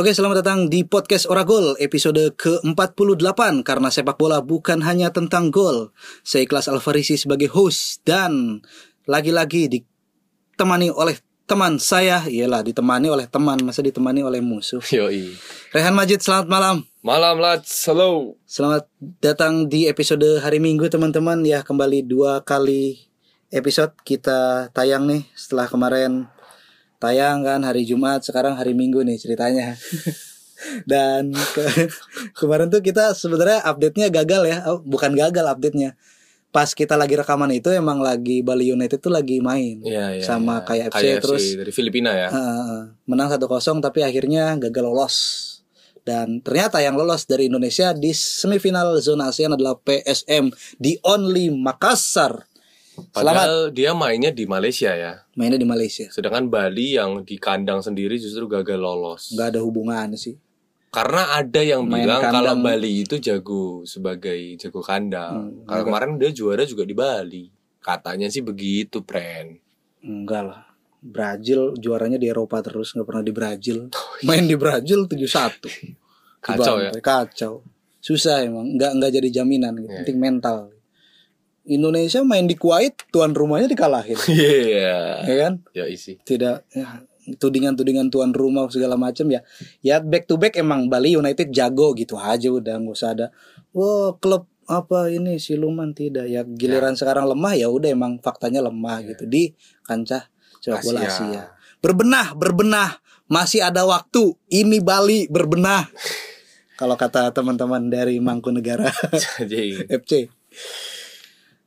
Oke, selamat datang di podcast Oragol episode ke-48 karena sepak bola bukan hanya tentang gol. Saya Ikhlas Alfarisi sebagai host dan lagi-lagi ditemani oleh teman saya, iyalah ditemani oleh teman, masa ditemani oleh musuh. Yoi. Rehan Majid, selamat malam. Malam lads, hello. Selamat datang di episode hari Minggu teman-teman ya kembali dua kali episode kita tayang nih setelah kemarin tayang kan hari Jumat sekarang hari Minggu nih ceritanya dan ke- kemarin tuh kita sebenarnya update-nya gagal ya Oh, bukan gagal update-nya pas kita lagi rekaman itu emang lagi Bali United tuh lagi main Iya, iya, sama iya. kayak FC Kayak terus dari Filipina ya. Heeh, menang 1-0 tapi akhirnya gagal lolos. Dan ternyata yang lolos dari Indonesia di semifinal zona ASEAN adalah PSM di Only Makassar. Selamat Padahal dia mainnya di Malaysia ya. mainnya di Malaysia. Sedangkan Bali yang di kandang sendiri justru gagal lolos. Nggak ada hubungan sih. Karena ada yang Main bilang kalau kandang. Bali itu jago sebagai jago kandang. Hmm, Kalau kemarin dia juara juga di Bali. Katanya sih begitu, Pren. Enggak lah. Brazil juaranya di Eropa terus nggak pernah di Brazil. Main di Brazil 7-1. Kacau ya. Kacau. Susah emang. Nggak nggak jadi jaminan. gitu. Iya. Penting mental. Indonesia main di Kuwait, tuan rumahnya dikalahin. Iya. ya kan? Ya isi. tidak ya, tudingan-tudingan tuan rumah segala macam ya. Ya back to back emang Bali United jago gitu aja udah nggak usah ada wah klub apa ini siluman? Tidak. Ya giliran sekarang lemah ya udah emang faktanya lemah gitu di kancah sepak bola Asia. Asia. Berbenah berbenah. Masih ada waktu. Ini Bali berbenah. Kalau kata teman-teman dari Mangkunegara. FC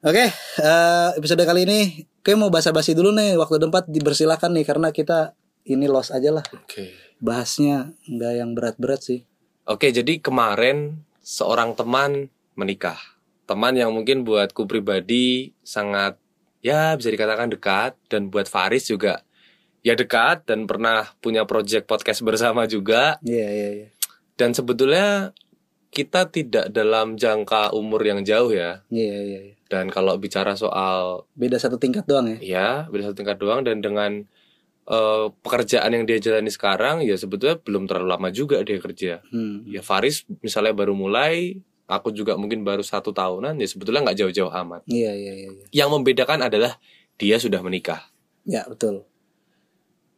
Oke, eh, episode kali ini kayak mau basa-basi dulu nih. Waktu tempat dipersilakan nih karena kita ini los aja lah. Oke. Bahasnya nggak yang berat-berat sih. Oke, jadi kemarin seorang teman menikah. Teman yang mungkin buatku pribadi sangat ya bisa dikatakan dekat dan buat Faris juga ya dekat dan pernah punya project podcast bersama juga Iya iya iya. dan sebetulnya kita tidak dalam jangka umur yang jauh ya. Iya iya. iya. Dan kalau bicara soal Beda satu tingkat doang ya. ya beda satu tingkat doang dan dengan eh, pekerjaan yang dia jalani sekarang ya sebetulnya belum terlalu lama juga dia kerja. Hmm. ya Faris misalnya baru mulai aku juga mungkin baru satu tahunan ya sebetulnya nggak jauh-jauh amat Iya iya iya. iya. yang membedakan adalah dia sudah menikah Ya betul.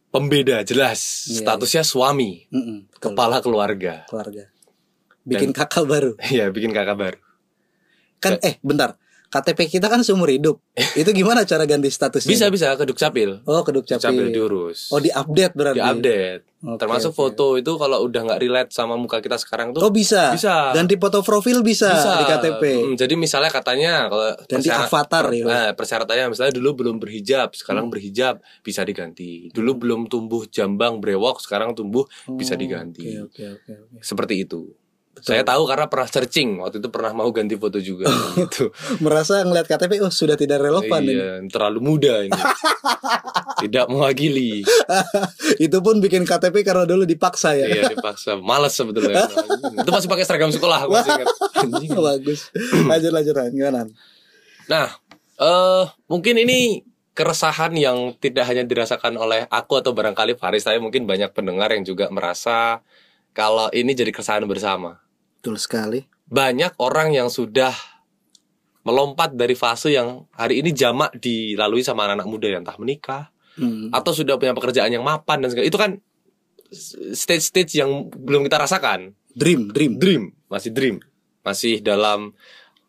pembeda jelas Iya, statusnya suami Mm-mm, betul. kepala keluarga keluarga. Bikin kakak baru. ya bikin kakak baru Kan eh bentar. KTP kita kan seumur hidup. Itu gimana cara ganti statusnya? bisa bisa ke dukcapil Oh, keduk dukcapil capil. diurus Oh, di-update berarti. diupdate Oke, termasuk oke. foto itu kalau udah nggak relate sama muka kita sekarang tuh Oh, bisa. Bisa. Ganti foto profil bisa, di KTP. Hmm, jadi misalnya katanya kalau Ganti avatar ya. Nah, persyaratannya misalnya dulu belum berhijab, Hmm. sekarang berhijab bisa diganti. Dulu belum tumbuh jambang brewok, sekarang tumbuh bisa Oh, diganti. Oke, oke, oke, oke. Seperti itu. Saya tahu karena pernah searching waktu itu pernah mau ganti foto juga gitu. Merasa ngeliat KTP oh sudah tidak relevan ini. iya, terlalu muda ini. Tidak mewakili. Itu pun bikin KTP karena dulu dipaksa ya. Iya, dipaksa. Males sebetulnya. itu masih pakai seragam sekolah, aku masih ingat. Bagus. Lanjut lanjut gimana? Nah, eh mungkin ini keresahan yang tidak hanya dirasakan oleh aku atau barangkali Faris, tapi mungkin banyak pendengar yang juga merasa kalau ini jadi keresahan bersama. Betul sekali. Banyak orang yang sudah melompat dari fase yang hari ini jamak dilalui sama anak-anak muda yang entah menikah Hmm. atau sudah punya pekerjaan yang mapan dan segala itu kan stage-stage yang belum kita rasakan. Dream, dream. Dream, masih dream, masih dalam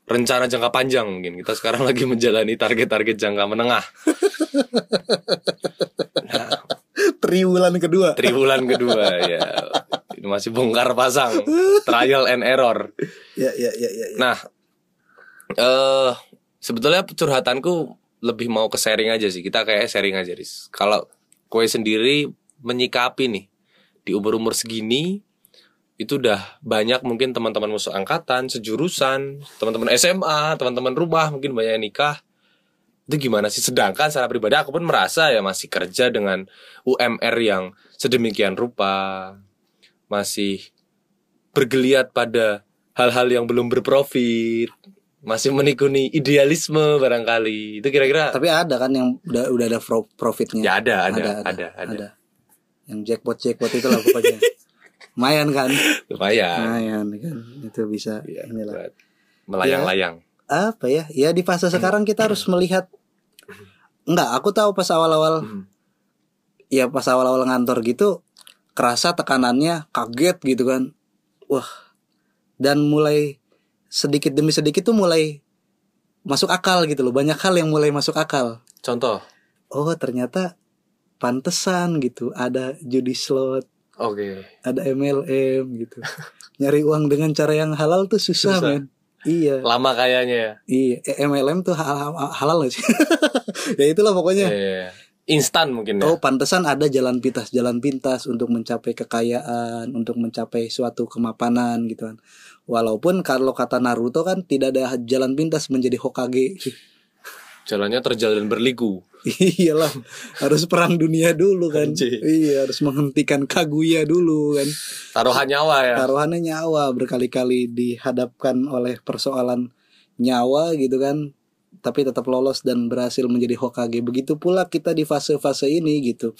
rencana jangka panjang mungkin kita sekarang lagi menjalani target-target jangka menengah. Nah, Triwulan kedua. triwulan kedua ya ini masih bongkar pasang, trial and error. Ya, ya, ya, ya. ya. Nah, eh sebetulnya curhatanku lebih mau ke sharing aja sih. Kita kayak sharing aja, Riz. Kalau kue sendiri menyikapi nih di umur-umur segini itu udah banyak mungkin teman-teman musuh angkatan, sejurusan, teman-teman SMA, teman-teman rumah mungkin banyak yang nikah. Itu gimana sih? Sedangkan secara pribadi aku pun merasa ya masih kerja dengan UMR yang sedemikian rupa, masih bergeliat pada hal-hal yang belum berprofit, masih menikuni idealisme barangkali. Itu kira-kira Tapi ada kan yang udah udah ada pro- profitnya. ya ada, ada, ada, ada. Yang jackpot jackpot itulah pokoknya. lumayan kan lumayan lumayan kan itu bisa Iya, inilah melayang-layang apa ya ya di fase sekarang kita harus melihat enggak aku tahu pas awal-awal Hmm. ya pas awal-awal ngantor gitu kerasa tekanannya kaget gitu kan. Wah. Dan mulai sedikit demi sedikit tuh mulai masuk akal gitu loh. Banyak hal yang mulai masuk akal. Contoh? Oh ternyata pantesan gitu. Ada judi slot. Oke. Ada MLM gitu. Nyari uang dengan cara yang halal tuh susah, Susah. men. Iya. Lama kayaknya ya. Iya. MLM tuh halal, halal gak sih? Ya itulah pokoknya. Iya. Instan mungkin ya Oh, pantesan ada jalan pintas, jalan pintas untuk mencapai kekayaan, untuk mencapai suatu kemapanan gitu kan. Walaupun kalau kata Naruto kan tidak ada jalan pintas menjadi Hokage. jalannya terjal dan berliku Iyalah, harus perang dunia dulu kan. Iya, harus menghentikan Kaguya dulu kan. taruhan nyawa ya Taruhannya nyawa berkali-kali dihadapkan oleh persoalan nyawa gitu kan. Tapi tetap lolos dan berhasil menjadi Hokage. Begitu pula kita di fase-fase ini gitu.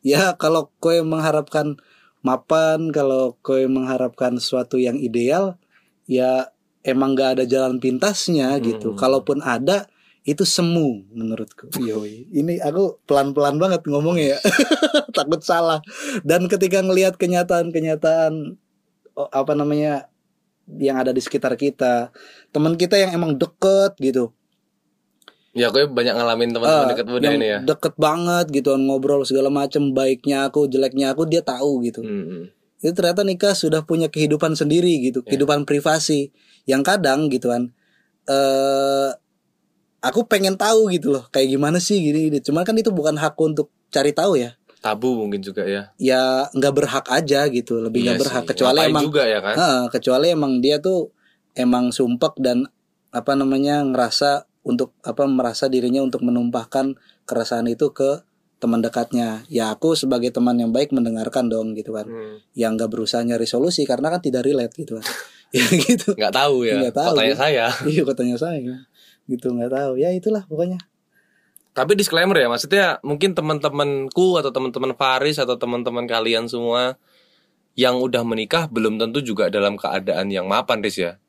Ya kalau kowe mengharapkan mapan, kalau kowe mengharapkan sesuatu yang ideal, ya emang gak ada jalan pintasnya gitu. Hmm. Kalaupun ada, itu semu menurutku. Yoi. Ini aku pelan-pelan banget ngomongnya ya. Takut salah. Dan ketika ngelihat kenyataan-kenyataan oh, apa namanya yang ada di sekitar kita, teman kita yang emang deket gitu, ya gue banyak ngalamin teman-teman Ah, dekat muda ini ya deket banget gitu ngobrol segala macem baiknya aku jeleknya aku dia tahu gitu Hmm. itu ternyata nikah sudah punya kehidupan sendiri gitu Ya. kehidupan privasi yang kadang gitu kan eh aku pengen tahu gitu loh kayak gimana sih gini, gini. cuman kan itu bukan hakku untuk cari tahu ya tabu mungkin juga ya ya nggak berhak aja gitu lebih nggak Iya berhak sih. kecuali Ngapain emang juga ya kan Heeh, kecuali emang dia tuh emang sumpek dan apa namanya ngerasa untuk apa merasa dirinya untuk menumpahkan keresahan itu ke teman dekatnya. Ya aku sebagai teman yang baik mendengarkan dong gitu kan. Hmm. Yang nggak berusaha nyari solusi karena kan tidak relate gitu kan. ya gitu. nggak tahu ya Nggak tahu. Kok tanya saya Iya katanya saya. Gitu nggak tahu. Ya itulah pokoknya. Tapi disclaimer ya, maksudnya mungkin teman-temanku atau teman-teman Faris atau teman-teman kalian semua yang udah menikah belum tentu juga dalam keadaan yang mapan, Riz ya.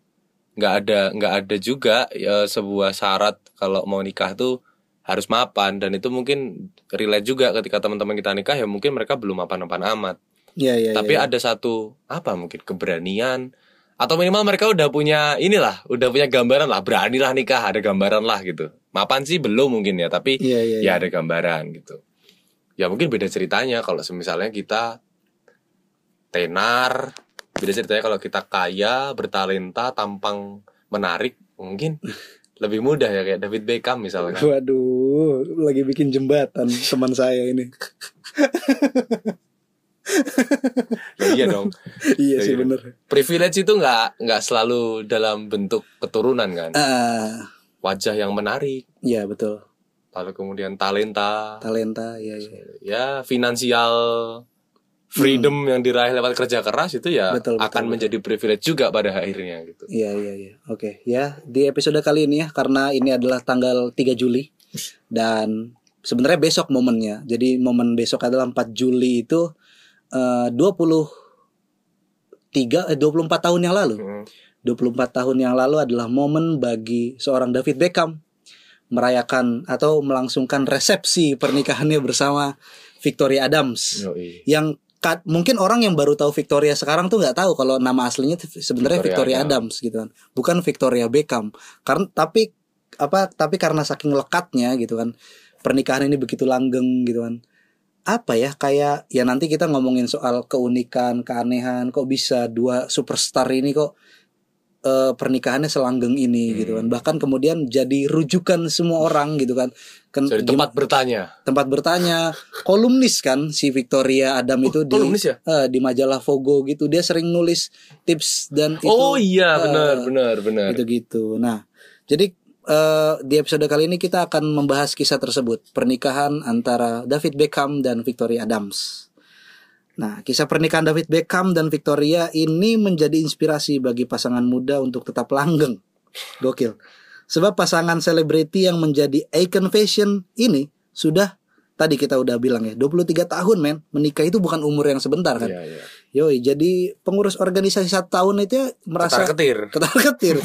Nggak ada nggak ada juga ya, sebuah syarat kalau mau nikah tuh harus mapan dan itu mungkin relate juga ketika teman-teman kita nikah ya mungkin mereka belum mapan-mapan amat. Iya iya. Tapi iya. ada satu apa mungkin keberanian atau minimal mereka udah punya inilah, udah punya gambaran lah, beranilah nikah, ada gambaran lah gitu. Mapan sih belum mungkin ya, tapi Iya iya. ya ada gambaran gitu. Ya mungkin beda ceritanya kalau misalnya kita tenar, beda ceritanya kalau kita kaya, bertalenta, tampang menarik, mungkin lebih mudah ya kayak David Beckham misalnya. Waduh, lagi bikin jembatan teman saya ini. Ya, iya dong. iya sih Iya. bener. Privilege itu nggak nggak selalu dalam bentuk keturunan kan. Ah, Wajah yang menarik, iya betul. lalu kemudian talenta, Talenta, iya iya. ya finansial freedom yang diraih lewat kerja keras itu ya Hmm. Betul, betul, akan betul. menjadi privilege juga pada akhirnya gitu. Iya iya iya. Oke, ya di episode kali ini ya karena ini adalah tanggal 3 Juli dan sebenarnya besok momennya. Jadi momen besok adalah 4 Juli itu eh 23 eh 24 tahun yang lalu. Hmm. 24 tahun yang lalu adalah momen bagi seorang David Beckham merayakan atau melangsungkan resepsi pernikahannya bersama Victoria Adams Yoi. yang ka- mungkin orang yang baru tahu Victoria sekarang tuh nggak tahu kalau nama aslinya sebenarnya Victoria, Victoria Adams. gitu kan. Bukan Victoria Beckham. Karena tapi apa tapi karena saking lekatnya gitu kan. Pernikahan ini begitu langgeng gitu kan. Apa ya kayak ya nanti kita ngomongin soal keunikan keanehan kok bisa dua superstar ini kok eh, pernikahannya selanggeng ini Hmm. gitu kan bahkan kemudian jadi rujukan semua orang gitu kan Ken- Jadi gimana- tempat bertanya. tempat bertanya kolumnis kan si Victoria Adam itu di ya? eh, di majalah Vogue gitu dia sering nulis tips dan itu oh iya eh, benar benar benar. gitu-gitu nah jadi eh, di episode kali ini kita akan membahas kisah tersebut pernikahan antara David Beckham dan Victoria Adams nah kisah pernikahan David Beckham dan Victoria ini menjadi inspirasi bagi pasangan muda untuk tetap langgeng gokil sebab pasangan selebriti yang menjadi icon fashion ini sudah tadi kita udah bilang ya 23 tahun men menikah itu bukan umur yang sebentar kan Iya iya. Yoi, jadi pengurus organisasi satu tahun itu ya merasa Ketar ketir. ketar ketir.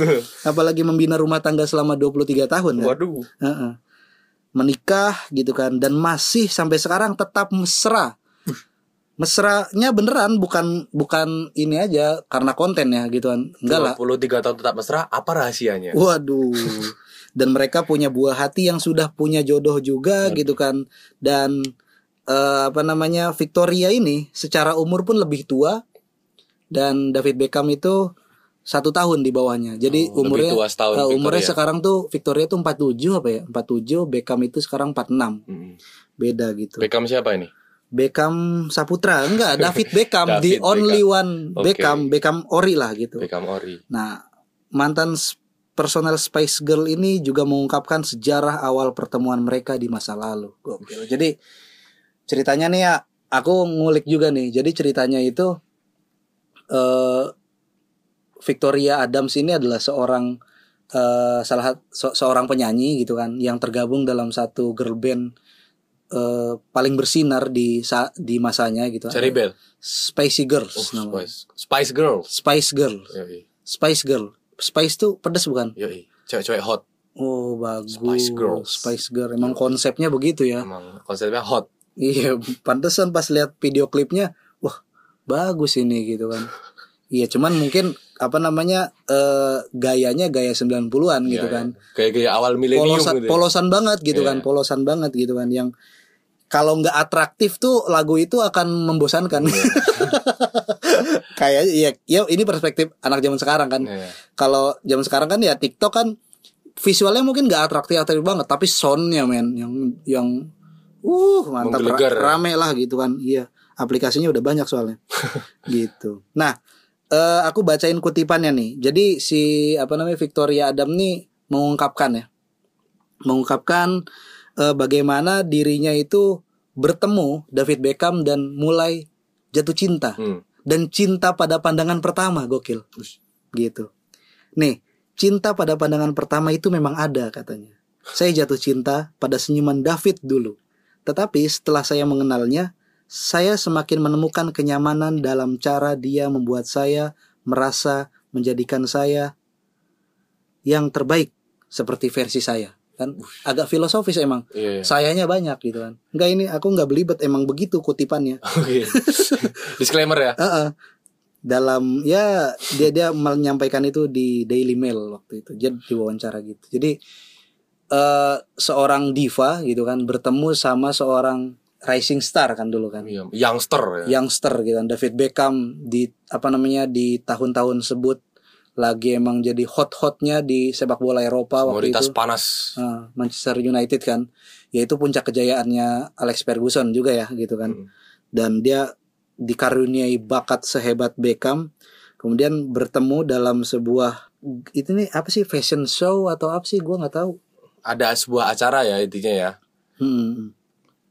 Apalagi membina rumah tangga selama 23 tahun kan. Waduh. Heeh. Menikah gitu kan dan masih sampai sekarang tetap mesra. Mesranya beneran bukan bukan ini aja karena konten ya gitu kan. Enggak lah. 23 tahun tetap mesra, apa rahasianya? Waduh. Dan mereka punya buah hati yang sudah punya jodoh juga gitu kan. Dan eh, apa namanya Victoria ini secara umur pun lebih tua dan David Beckham itu satu tahun di bawahnya. Jadi Oh, lebih umurnya tua setahun eh, umurnya Victoria. sekarang tuh Victoria tuh 47 apa ya? 47, Beckham itu sekarang 46. Mm. Beda gitu. Beckham siapa ini? Beckham Saputra enggak David Beckham the David only Beckham. one. Beckham Beckham ori lah gitu. Beckham Ori. Nah, mantan personel Spice Girl ini juga mengungkapkan sejarah awal pertemuan mereka di masa lalu. Gokil. Jadi ceritanya nih ya, aku ngulik juga nih. Jadi ceritanya itu eh Victoria Adams ini adalah seorang eh salah se- seorang penyanyi gitu kan yang tergabung dalam satu girl band eh paling bersinar di sa- di masanya gitu. Cherry Bell. Spicy Girls Oh, namanya. Spice. Spice Girls. Spice Girl. Yoi. Spice Girl. Spice tuh pedas bukan? Yoi. Cewek-cewek hot. Oh bagus. Spice Girls. Spice Girl. Emang konsepnya begitu ya. Emang konsepnya hot. Iya, pantesan pas lihat video klipnya, wah bagus ini gitu kan. Iya, cuman mungkin apa namanya eh gayanya gaya 90-an gitu Iya, kan. iya. Kayak-kayak awal milenium Polosan, gitu. ya. polosan banget gitu Iya. kan, polosan banget gitu kan yang kalau nggak atraktif tuh lagu itu akan membosankan. Kayak ya, ya ini perspektif anak zaman sekarang kan. Iya. kalau zaman sekarang kan ya TikTok kan visualnya mungkin nggak atraktif atraktif banget tapi soundnya men yang yang uh mantap. Ra- rame lah gitu kan. Iya aplikasinya udah banyak soalnya. Gitu. Nah eh, aku bacain kutipannya nih. Jadi si apa namanya Victoria Adam nih mengungkapkan ya. Mengungkapkan eh, bagaimana dirinya itu bertemu David Beckham dan mulai jatuh cinta. Hmm. dan cinta pada pandangan pertama gokil. Gitu. Nih cinta pada pandangan pertama itu memang ada katanya. Saya jatuh cinta pada senyuman David dulu. Tetapi setelah saya mengenalnya saya semakin menemukan kenyamanan dalam cara dia membuat saya merasa menjadikan saya yang terbaik seperti versi saya kan agak filosofis emang Iya. iya. sayanya banyak gitu kan enggak ini aku nggak belibet emang begitu kutipannya Oke. Disclaimer ya. Heeh. dalam ya dia dia menyampaikan itu di Daily Mail waktu itu jadi diwawancara gitu jadi eh seorang diva gitu kan bertemu sama seorang rising star kan dulu kan Iya, youngster ya. youngster gitu kan David Beckham di apa namanya di tahun-tahun sebut lagi emang jadi hot-hotnya di sepak bola Eropa waktu Komoditas itu panas. Ah, Manchester United kan yaitu puncak kejayaannya Alex Ferguson juga ya gitu kan Hmm. dan dia dikaruniai bakat sehebat Beckham kemudian bertemu dalam sebuah itu nih apa sih fashion show atau apa sih gua nggak tahu Ada sebuah acara ya intinya ya. Hmm.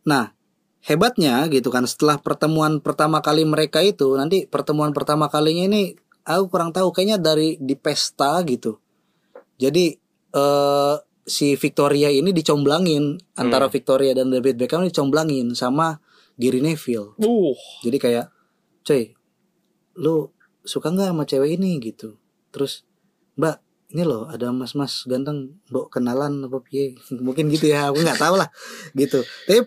nah hebatnya gitu kan setelah pertemuan pertama kali mereka itu nanti pertemuan pertama kalinya ini aku kurang tahu kayaknya dari di pesta gitu. Jadi eh si Victoria ini dicomblangin antara Victoria dan David Beckham dicomblangin sama Gary Neville. Uh. jadi kayak coy lu suka nggak sama cewek ini? Gitu. Terus mbak ini loh ada mas-mas ganteng mbok kenalan apa piye? Mungkin gitu ya aku nggak tahu lah. Gitu. Tapi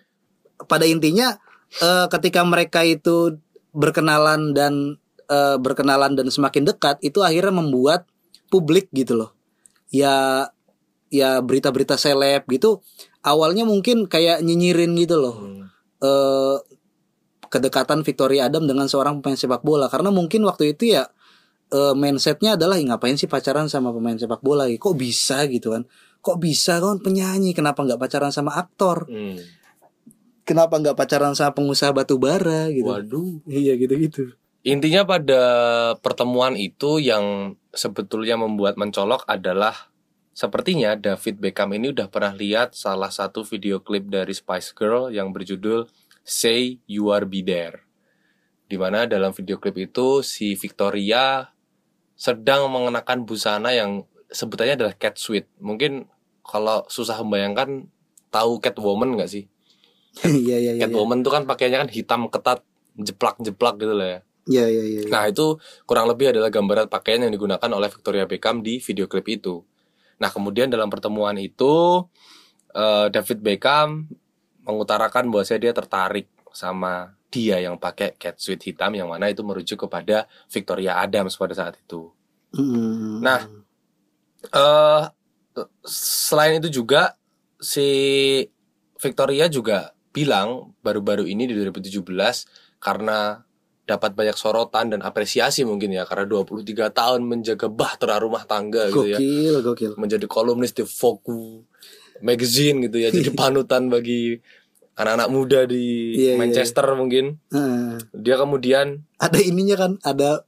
pada intinya eh, ketika mereka itu berkenalan dan eh, berkenalan dan semakin dekat itu akhirnya membuat publik gitu loh. Ya ya berita-berita seleb gitu awalnya mungkin kayak nyinyirin gitu loh. Hmm. eh kedekatan Victoria Adam dengan seorang pemain sepak bola. Karena mungkin waktu itu ya eh, mindsetnya adalah "Ih, ngapain sih pacaran sama pemain sepak bola kok bisa gitu kan? Kok bisa kan penyanyi? Kenapa nggak pacaran sama aktor? Hmm. kenapa nggak pacaran sama pengusaha batu bara? gitu. Waduh. iya gitu gitu Intinya pada pertemuan itu yang sebetulnya membuat mencolok adalah sepertinya David Beckham ini udah pernah lihat salah satu video klip dari Spice Girl yang berjudul Say You Are Be There. Di mana dalam video klip itu si Victoria sedang mengenakan busana yang sebutannya adalah catsuit. Mungkin kalau susah membayangkan tahu Catwoman nggak sih? iya iya iya Catwoman tuh kan pakaiannya kan hitam ketat, jeplak-jeplak gitu lah ya. Iya iya iya. Nah itu kurang lebih adalah gambaran pakaian yang digunakan oleh Victoria Beckham di video klip itu. Nah kemudian dalam pertemuan itu eh, David Beckham mengutarakan bahwa dia tertarik sama dia yang pakai catsuit hitam yang mana itu merujuk kepada Victoria Adams pada saat itu. Mm. Nah, eh selain itu juga si Victoria juga bilang baru-baru ini di 2017 karena dapat banyak sorotan dan apresiasi mungkin ya karena 23 tahun menjaga bahtera rumah tangga gitu ya. Gokil gokil. menjadi kolumnis di Vogue magazine gitu ya jadi panutan bagi anak-anak muda di Iya, iya, Manchester mungkin. Heeh. dia kemudian ada ininya kan ada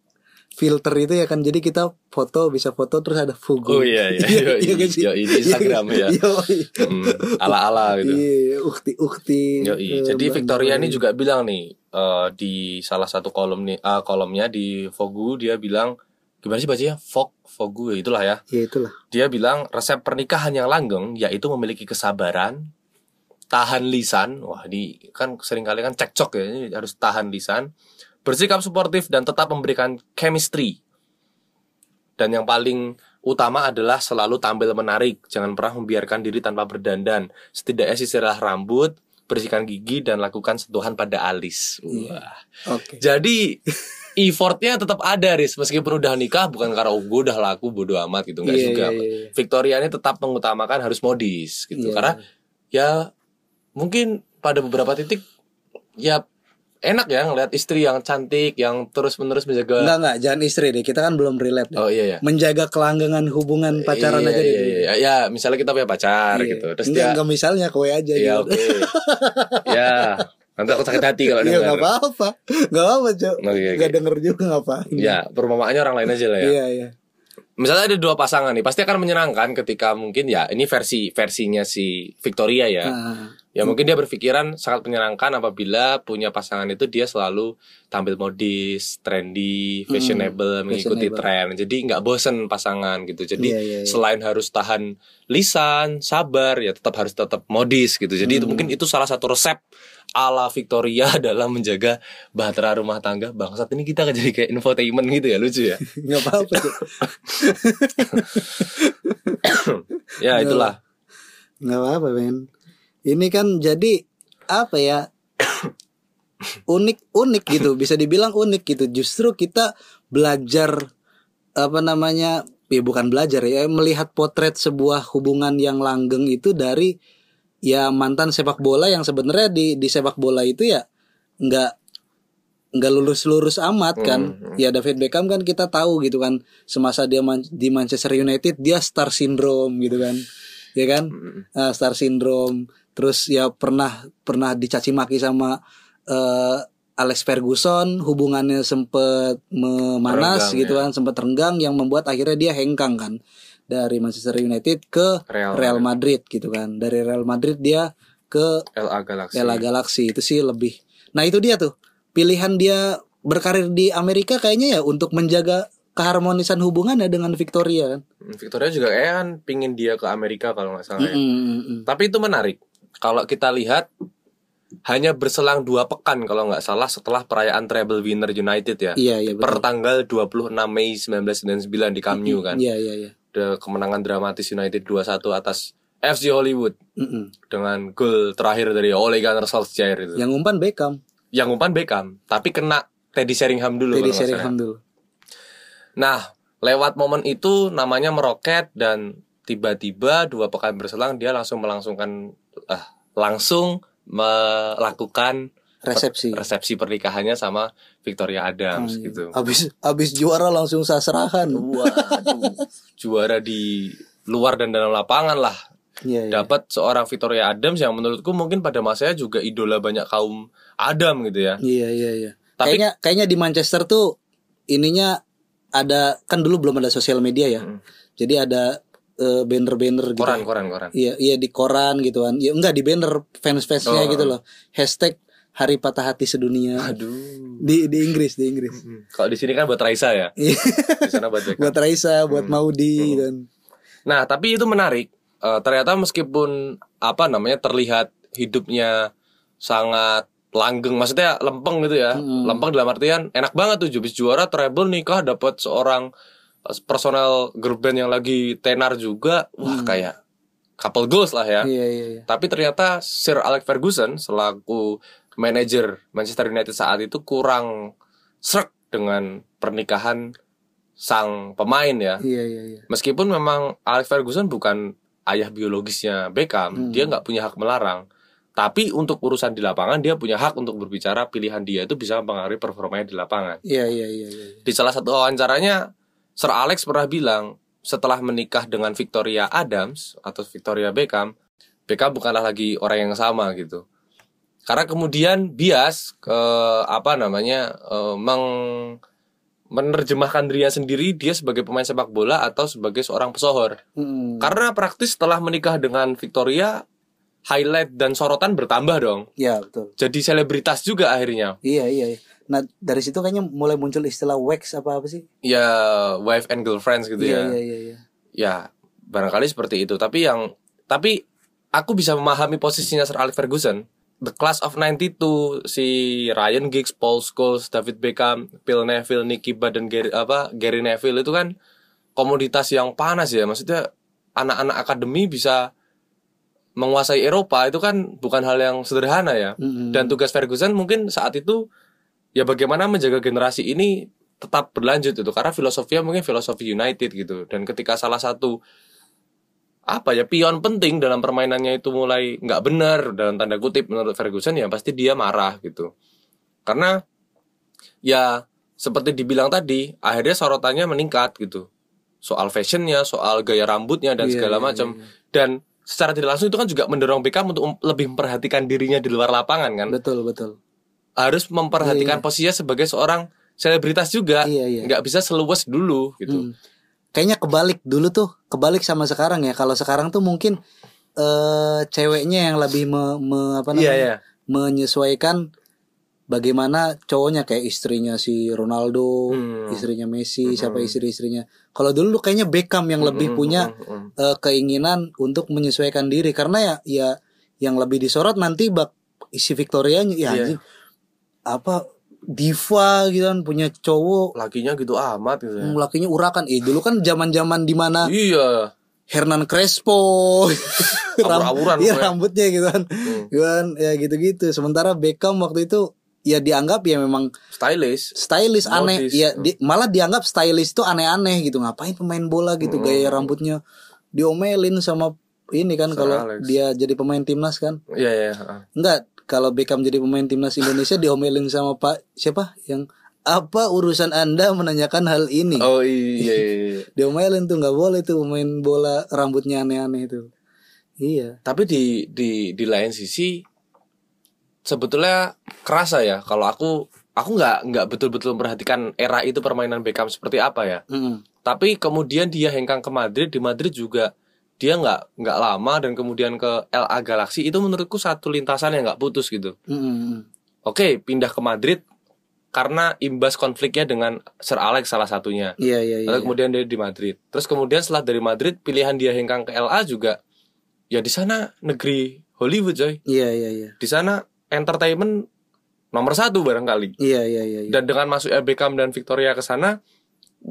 filter itu ya kan jadi kita foto bisa foto terus ada fugu oh iya iya. Iya, iya kan iya, di Instagram ya. Hmm, ala-ala gitu. Iya, ukti ukti. Jadi Victoria ini juga bilang nih eh, di salah satu kolom nih ah, kolomnya di Vogue dia bilang gimana sih bacanya Vogue Vogue ya, itulah ya. Ya itulah. Dia bilang resep pernikahan yang langgeng yaitu memiliki kesabaran, tahan lisan. Wah, ini kan sering kali kan cekcok ya, ini harus tahan lisan, bersikap suportif dan tetap memberikan chemistry. Dan yang paling utama adalah selalu tampil menarik, jangan pernah membiarkan diri tanpa berdandan. Setidaknya sisirlah rambut, bersihkan gigi dan lakukan sentuhan pada alis. Wah. Oke. Jadi effortnya tetap ada Riz meskipun udah nikah bukan karena oh, gue udah laku bodo amat gitu enggak Iya, juga. iya, iya. Victoria ini tetap mengutamakan harus modis gitu Iya. karena ya mungkin pada beberapa titik ya enak ya ngeliat istri yang cantik yang terus menerus menjaga Enggak enggak, jangan istri deh. Kita kan belum relate. deh. oh iya ya Menjaga kelanggengan hubungan pacaran iya, aja iya, deh. iya, ya misalnya kita punya pacar Iya. gitu terus enggak, dia enggak misalnya kowe aja ya gitu. oke ya nanti aku sakit hati kalau Iya denger. enggak apa-apa. Enggak apa-apa, Cok. Oke, oke. Enggak denger juga ngapain. ya perumpamaannya orang lain aja lah ya Iya, iya. misalnya ada dua pasangan nih pasti akan menyenangkan ketika mungkin ya ini versi versinya si Victoria ya Nah, ya mungkin dia berpikiran sangat menyenangkan apabila punya pasangan itu dia selalu tampil modis trendy fashionable mengikuti fashionable. tren. Jadi nggak bosen pasangan gitu. Jadi Iya, iya, iya. selain harus tahan lisan sabar ya tetap harus tetap modis gitu. Jadi itu Hmm. mungkin itu salah satu resep ala Victoria dalam menjaga bahtera rumah tangga bangsat ini kita jadi kayak infotainment gitu ya lucu ya. Enggak apa-apa, ya itulah. Nggak apa-apa Ini kan jadi Apa ya Unik-unik gitu. Bisa dibilang unik gitu. Justru kita belajar Apa namanya Ya bukan belajar ya Melihat potret sebuah hubungan yang langgeng itu Dari Ya mantan sepak bola yang sebenarnya di, di sepak bola itu ya nggak nggak lurus-lurus amat kan. Hmm. ya David Beckham kan kita tahu gitu kan semasa dia man- di Manchester United dia star syndrome gitu kan. Ya kan. Ah, star syndrome terus ya pernah pernah dicaci maki sama eh, Alex Ferguson hubungannya sempet memanas Renggang, gitu ya. kan sempet renggang yang membuat akhirnya dia hengkang kan dari Manchester United ke Real Real Madrid gitu kan dari Real Madrid dia ke LA Galaxy Ella Galaxy itu sih lebih. Nah itu dia tuh pilihan dia berkarir di Amerika kayaknya ya untuk menjaga keharmonisan hubungannya dengan Victoria kan. Victoria juga kayak kan pingin dia ke Amerika kalau nggak salah ya. Mm, mm, mm. Tapi itu menarik. Kalau kita lihat hanya berselang dua pekan kalau nggak salah setelah perayaan treble winner United ya. Iya iya Per tanggal 26 Mei 1999 di Camp Nou kan. Iya iya iya. Ada kemenangan dramatis United 2-1 atas FC Hollywood Mm, mm. dengan gol terakhir dari Ole Gunnar Solskjaer itu. Yang umpan Beckham, Yang umpan Beckham, tapi kena Teddy Sheringham dulu Teddy. Sheringham dulu. Nah, lewat momen itu namanya meroket dan tiba-tiba dua pekan berselang dia langsung melangsungkan ah, langsung melakukan Resepsi. resepsi pernikahannya sama Victoria Adams Hmm. gitu. Abis abis juara langsung sasrahan. Waduh, juara di luar dan dalam lapangan lah. Iya. Dapat seorang Victoria Adams yang menurutku mungkin pada masanya juga idola banyak kaum Adam gitu ya. Iya iya iya. Tapi- kayaknya kayaknya di Manchester tuh ininya ada kan dulu belum ada sosial media ya. Mm. Jadi ada eh, banner-banner gitu. Koran, koran, koran. Iya, iya di koran gitu kan. Ya enggak di banner fans-fansnya Oh. gitu loh. Hashtag Hari Patah Hati Sedunia. Aduh. Di di Inggris, di Inggris. Hmm. Kalau di sini kan buat Raisa ya. Iya. Di sana buat Beckham. buat Raisa, buat Hmm. Maudi Hmm. dan Nah, tapi itu menarik. Eh, ternyata meskipun apa namanya terlihat hidupnya sangat langgeng maksudnya lempeng gitu ya Mm-mm. lempeng dalam artian enak banget tuh habis juara treble nikah dapat seorang personal girl band yang lagi tenar juga wah kayak couple goals lah ya Iya iya iya. tapi ternyata Sir Alex Ferguson selaku manajer Manchester United saat itu kurang srek dengan pernikahan sang pemain ya Iya iya iya. Meskipun memang Alex Ferguson bukan ayah biologisnya Beckham, Hmm. dia nggak punya hak melarang. Tapi untuk urusan di lapangan dia punya hak untuk berbicara pilihan dia itu bisa mempengaruhi performanya di lapangan. Iya iya iya iya. Di salah satu wawancaranya Sir Alex pernah bilang setelah menikah dengan Victoria Adams atau Victoria Beckham, Beckham bukanlah lagi orang yang sama gitu. Karena kemudian bias ke apa namanya eh, meng menerjemahkan dirinya sendiri dia sebagai pemain sepak bola atau sebagai seorang pesohor. Mm. Karena praktis setelah menikah dengan Victoria, highlight dan sorotan bertambah dong. Iya betul. Jadi selebritas juga akhirnya. Iya iya. iya. Nah dari situ kayaknya mulai muncul istilah wax apa apa sih? Ya wife and girlfriends gitu Iya ya. iya iya. iya. Ya barangkali seperti itu. Tapi yang tapi aku bisa memahami posisinya Sir Alex Ferguson. The Class of 92 si Ryan Giggs, Paul Scholes, David Beckham, Phil Neville, Nicky Butt dan Gary apa Gary Neville itu kan komoditas yang panas ya. Maksudnya anak-anak akademi bisa menguasai Eropa itu kan bukan hal yang sederhana ya. Mm-mm. Dan tugas Ferguson mungkin saat itu ya bagaimana menjaga generasi ini tetap berlanjut itu karena filosofinya mungkin filosofi United gitu. Dan ketika salah satu apa ya pion penting dalam permainannya itu mulai nggak benar dalam tanda kutip menurut Ferguson ya pasti dia marah gitu. Karena ya seperti dibilang tadi akhirnya sorotannya meningkat gitu. Soal fashionnya, soal gaya rambutnya dan Iya, segala iya, macam. iya, iya. Dan secara tidak langsung itu kan juga mendorong Beckham untuk lebih memperhatikan dirinya di luar lapangan kan Betul betul. Harus memperhatikan Iya. posisinya sebagai seorang selebritas juga Iya iya. nggak bisa seluas dulu gitu Hmm. Kayaknya kebalik dulu tuh, kebalik sama sekarang ya. Kalau sekarang tuh mungkin eh ceweknya yang lebih me, me- apa namanya? iya iya menyesuaikan bagaimana cowoknya kayak istrinya si Ronaldo, Hmm. istrinya Messi, siapa istri-istrinya. Kalau dulu tuh kayaknya Beckham yang lebih Hmm, punya hmm, hmm, hmm. eh, keinginan untuk menyesuaikan diri karena ya ya yang lebih disorot nanti bak isi Victorianya ya Iya. Apa diva gitu kan punya cowok. Lakinya gitu amat gitu ya. lakinya urakan. Eh dulu kan zaman-zaman di mana iya. Hernan Crespo. Iya pokoknya. rambutnya gitu kan. Hmm. Gitu kan ya gitu-gitu. Sementara Beckham waktu itu ya dianggap ya memang stylish. stylish aneh. Ya di- malah dianggap stylish itu aneh-aneh gitu. Ngapain pemain bola gitu Hmm. gaya rambutnya diomelin sama ini kan kalau dia jadi pemain timnas kan. Iya iya heeh. enggak kalau Beckham jadi pemain timnas Indonesia diomelin sama Pak siapa? Yang apa urusan anda menanyakan hal ini? Oh iya, iya, iya. diomelin tuh nggak boleh tuh pemain bola rambutnya aneh-aneh itu iya. Tapi di di di lain sisi sebetulnya kerasa ya kalau aku aku nggak nggak betul-betul memperhatikan era itu permainan Beckham seperti apa ya. Mm-mm. tapi kemudian dia hengkang ke Madrid di Madrid juga dia nggak nggak lama dan kemudian ke LA Galaxy itu menurutku satu lintasan yang nggak putus gitu. Mm-mm. oke pindah ke Madrid karena imbas konfliknya dengan Sir Alex salah satunya. Iya iya iya lalu kemudian dia di Madrid. Terus kemudian setelah dari Madrid pilihan dia hengkang ke LA juga ya di sana negeri Hollywood coy. Iya iya iya. Di sana entertainment nomor satu barangkali. Iya iya iya iya. dan dengan masuknya Beckham dan Victoria ke sana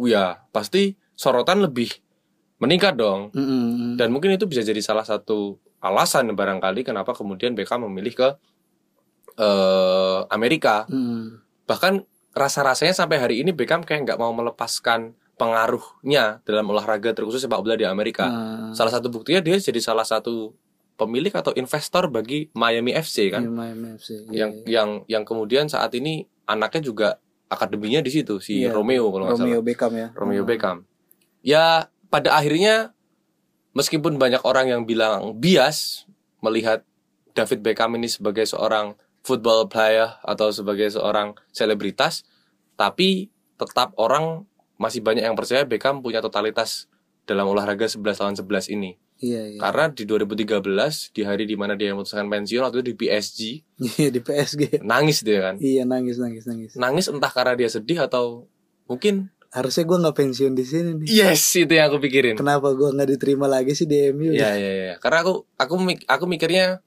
ya pasti sorotan lebih meningkat dong Mm-mm. dan mungkin itu bisa jadi salah satu alasan barangkali kenapa kemudian Beckham memilih ke eh, Amerika Mm-mm. bahkan rasa-rasanya sampai hari ini Beckham kayak nggak mau melepaskan pengaruhnya dalam olahraga terkhusus sepak bola di Amerika Ah, salah satu buktinya dia jadi salah satu pemilik atau investor bagi Miami FC kan iya, Miami FC. Iya, yang iya. yang yang kemudian saat ini anaknya juga akademinya di situ si Iya, Romeo kalau nggak salah Romeo Beckham ya Romeo Mm. Beckham. Ya pada akhirnya meskipun banyak orang yang bilang bias melihat David Beckham ini sebagai seorang football player atau sebagai seorang selebritas, tapi tetap orang masih banyak yang percaya Beckham punya totalitas dalam olahraga 11 lawan 11 ini. iya iya Karena di 2013 di hari di mana dia memutuskan pensiun waktu itu di PSG Iya, di PSG nangis dia kan. iya nangis nangis nangis Nangis entah karena dia sedih atau mungkin harusnya gue nggak pensiun di sini nih yes itu yang aku pikirin. kenapa gue nggak diterima lagi sih di MU Iya iya iya. Karena aku aku mik- aku mikirnya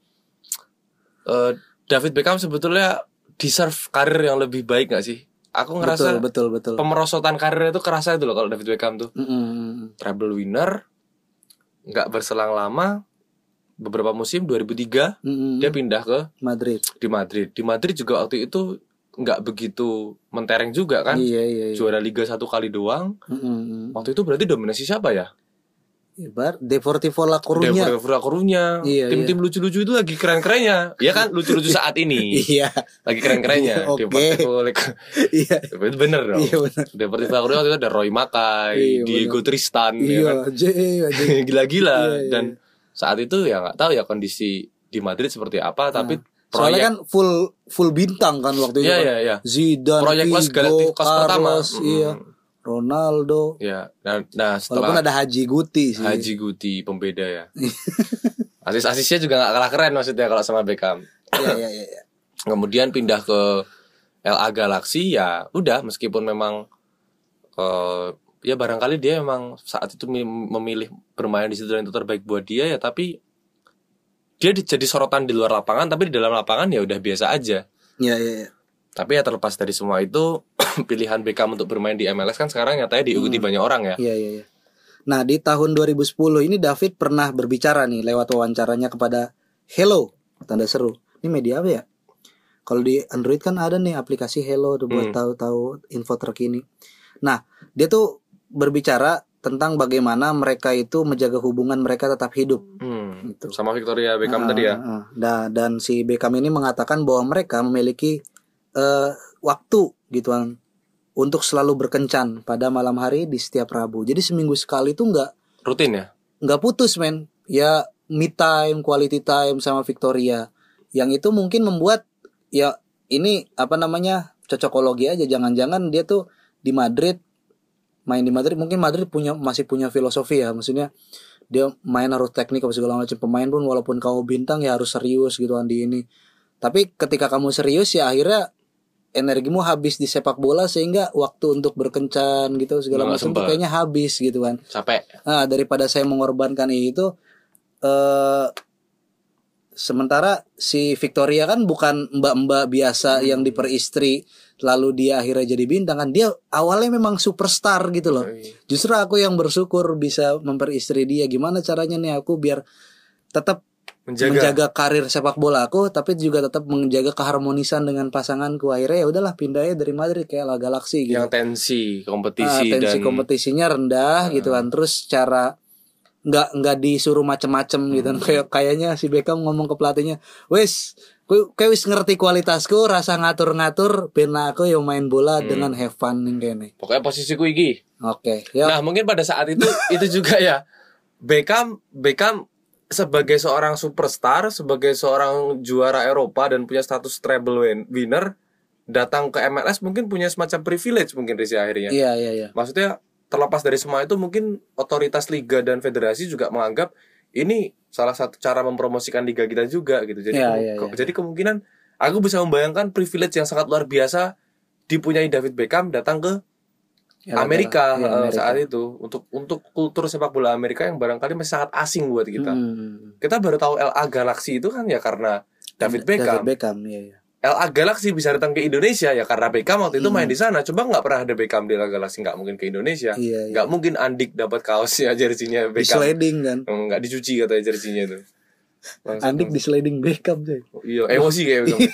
eh David Beckham sebetulnya deserve karir yang lebih baik gak sih? Aku ngerasa betul betul betul. pemerosotan karirnya itu kerasa itu loh kalau David Beckham tuh. Mm-mm. Treble winner, nggak berselang lama, beberapa musim 2003 Mm-mm. dia pindah ke Madrid. di Madrid. Di Madrid juga waktu itu nggak begitu mentereng juga kan. Iya iya iya. Juara Liga satu kali doang. Mm-mm. Waktu itu berarti dominasi siapa ya? Ibar Deportivo La Coruña. Deportivo La Coruña. Iya, Tim-tim lucu-lucu itu lagi keren-kerennya. Iya kan lucu-lucu saat ini. Iya. lagi keren-kerennya. Oke. Deportivo La- Iya. Bener dong. Iya benar. Deportivo La Coruña waktu itu ada Roy Makai, Iya, Diego Tristan, ya Iya, kan? J, J. gila-gila Iya, iya. dan saat itu ya nggak tahu ya kondisi di Madrid seperti apa tapi Soalnya proyek kan full full bintang kan waktu itu. Iya kan. iya iya. Zidane, Proyek Figo, Galacticos pertama. Carlos, Mm. iya. Ronaldo. Ya, nah, nah Walaupun setelah ada Haji Guti sih. Haji Guti pembeda ya. Asis-asisnya juga nggak kalah keren maksudnya kalau sama Beckham. Iya iya iya. iya. Kemudian pindah ke LA Galaxy ya udah meskipun memang eh ya barangkali dia memang saat itu mi- memilih bermain di situ dan itu terbaik buat dia ya tapi dia di- jadi sorotan di luar lapangan tapi di dalam lapangan ya udah biasa aja. Iya iya iya. Tapi ya terlepas dari semua itu pilihan Beckham untuk bermain di MLS kan sekarang nyatanya diikuti banyak orang ya. Iya iya iya. Nah, di tahun 2010 ini David pernah berbicara nih lewat wawancaranya kepada Hello, tanda seru. Ini media apa ya? Kalau di Android kan ada nih aplikasi Hello tuh buat Hmm. tahu-tahu info terkini. Nah, dia tuh berbicara tentang bagaimana mereka itu menjaga hubungan mereka tetap hidup. Hmm. Gitu. Sama Victoria Beckham Ah, tadi ya. ah. Da- dan si Beckham ini mengatakan bahwa mereka memiliki eh, waktu gitu kan untuk selalu berkencan pada malam hari di setiap Rabu. Jadi seminggu sekali tuh nggak Rutin ya. nggak putus men. Ya me time, quality time sama Victoria. Yang itu mungkin membuat ya ini apa namanya cocokologi aja. Jangan-jangan dia tuh di Madrid main di Madrid mungkin Madrid punya masih punya filosofi ya. Maksudnya dia main harus teknik apa segala macam. Pemain pun walaupun kamu bintang ya harus serius gitu kan di ini. Tapi ketika kamu serius ya akhirnya energimu habis di sepak bola sehingga waktu untuk berkencan gitu segala macam tuh kayaknya habis gitu kan. Capek. Nah, daripada saya mengorbankan itu eh sementara si Victoria kan bukan mbak-mbak biasa yang diperistri lalu dia akhirnya jadi bintang kan dia awalnya memang superstar gitu loh. Justru aku yang bersyukur bisa memperistri dia. Gimana caranya nih aku biar tetap Menjaga. menjaga karir sepak bola aku tapi juga tetap menjaga keharmonisan dengan pasanganku. Akhirnya ya udahlah pindahnya dari Madrid kayak La Galaxy gitu. Yang tensi, Ah, kompetisi tensi dan kompetisinya rendah gitu kan terus cara nggak nggak disuruh macem-macem gitu Hmm. kayak kayaknya si Beckham ngomong ke pelatihnya wes kowe kowe wis ngerti kualitasku rasa ngatur-ngatur ben aku yang main bola Hmm. dengan have fun ning kene pokoknya posisiku iki. oke ya Nah, mungkin pada saat itu itu juga ya Beckham Beckham sebagai seorang superstar, sebagai seorang juara Eropa dan punya status treble win- winner datang ke MLS mungkin punya semacam privilege mungkin Rizky akhirnya. iya iya iya Maksudnya terlepas dari semua itu mungkin otoritas liga dan federasi juga menganggap ini salah satu cara mempromosikan liga kita juga gitu. Jadi iya, ke- iya. jadi kemungkinan aku bisa membayangkan privilege yang sangat luar biasa dipunyai David Beckham datang ke Ya, Amerika, iya, eh, Amerika. saat itu untuk untuk kultur sepak bola Amerika yang barangkali masih sangat asing buat kita. Hmm. Kita baru tahu LA Galaxy itu kan ya karena David Beckham. David Beckham iya iya LA Galaxy bisa datang ke Indonesia ya karena Beckham waktu itu Hmm. main di sana. Coba nggak pernah ada Beckham di LA Galaxy nggak mungkin ke Indonesia. iya iya mungkin Andik dapat kaosnya jersinya di Beckham. sliding kan Hmm, Nggak dicuci katanya jersinya itu. Langsung- Andik di sliding Beckham coy Iya, emosi kayak Beckham.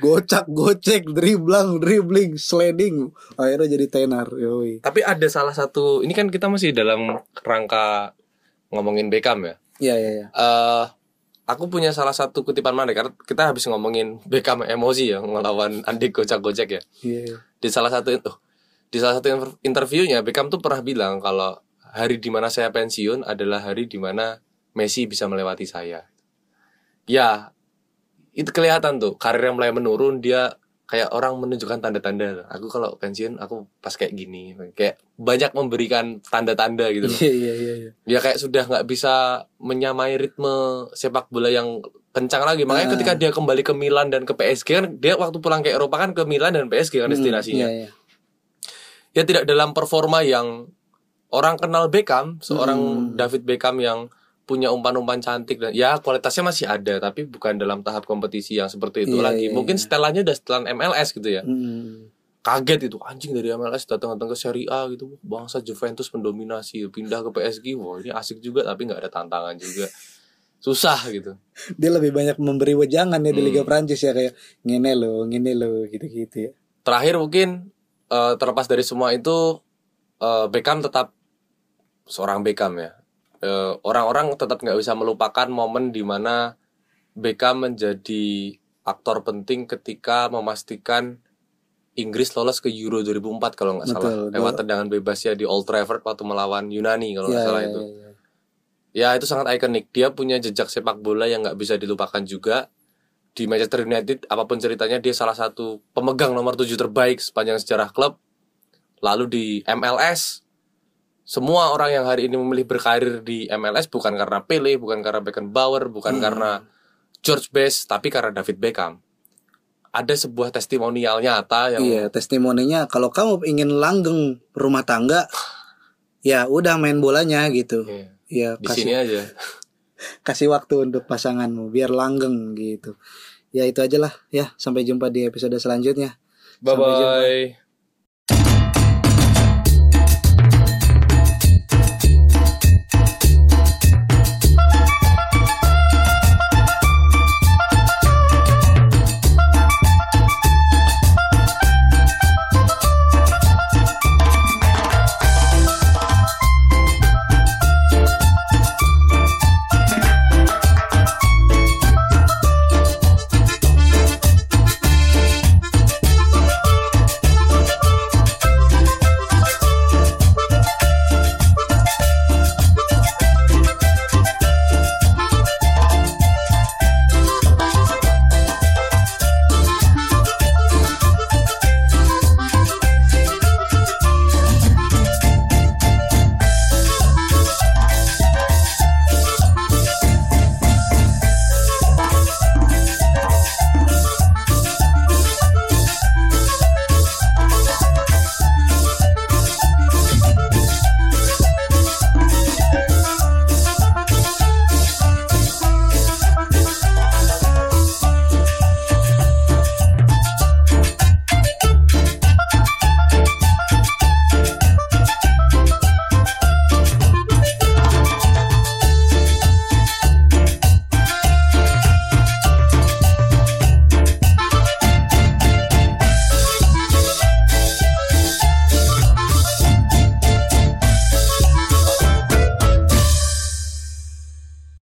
gocak gocek driblang dribbling sliding akhirnya jadi tenar yoi Tapi ada salah satu, ini kan kita masih dalam rangka ngomongin Beckham ya. iya iya iya eh aku punya salah satu kutipan mana karena kita habis ngomongin Beckham emosi ya ngelawan Andik gocak-gocek ya. iya iya. Di salah satu itu di salah satu inter- interviewnya Beckham tuh pernah bilang kalau hari di mana saya pensiun adalah hari di mana Messi bisa melewati saya. Ya itu kelihatan tuh karirnya mulai menurun dia kayak orang menunjukkan tanda-tanda aku kalau pensiun aku pas kayak gini kayak banyak memberikan tanda-tanda gitu loh Iya iya iya. iya. dia kayak sudah nggak bisa menyamai ritme sepak bola yang kencang lagi makanya Ah. ketika dia kembali ke Milan dan ke PSG kan dia waktu pulang ke Eropa kan ke Milan dan PSG kan destinasinya Iya, iya. ya tidak dalam performa yang orang kenal Beckham seorang Hmm. David Beckham yang punya umpan-umpan cantik dan ya kualitasnya masih ada tapi bukan dalam tahap kompetisi yang seperti itu Iya, lagi. iya, Mungkin iya. setelannya udah setelan MLS gitu ya. Hmm. Kaget itu anjing dari MLS datang datang ke Serie A gitu. Bangsa Juventus mendominasi pindah ke PSG. Wah, ini asik juga tapi nggak ada tantangan juga. Susah gitu. Dia lebih banyak memberi wejangan ya di Hmm. Liga Prancis ya kayak ngene lo, ngene lo gitu-gitu ya. Terakhir mungkin eh, terlepas dari semua itu eh, Beckham tetap seorang Beckham ya. Eh, Orang-orang tetap nggak bisa melupakan momen di mana Beckham menjadi aktor penting ketika memastikan Inggris lolos ke Euro 2004 kalau nggak salah Betul, lewat tendangan bebasnya di Old Trafford waktu melawan Yunani kalau nggak Iya, salah iya, itu. iya. Ya itu sangat ikonik. Dia punya jejak sepak bola yang nggak bisa dilupakan juga. Di Manchester United, apa pun ceritanya dia salah satu pemegang nomor 7 terbaik sepanjang sejarah klub. Lalu di MLS, semua orang yang hari ini memilih berkarir di MLS bukan karena Pele, bukan karena Beckenbauer, bukan Hmm. karena George Best, tapi karena David Beckham. Ada sebuah testimonial nyata yang Iya, testimoninya kalau kamu ingin langgeng rumah tangga, ya udah main bolanya gitu. Iya, Ya di sini kasih aja. kasih waktu untuk pasanganmu biar langgeng gitu. Ya itu aja lah ya. Sampai jumpa di episode selanjutnya. Bye bye.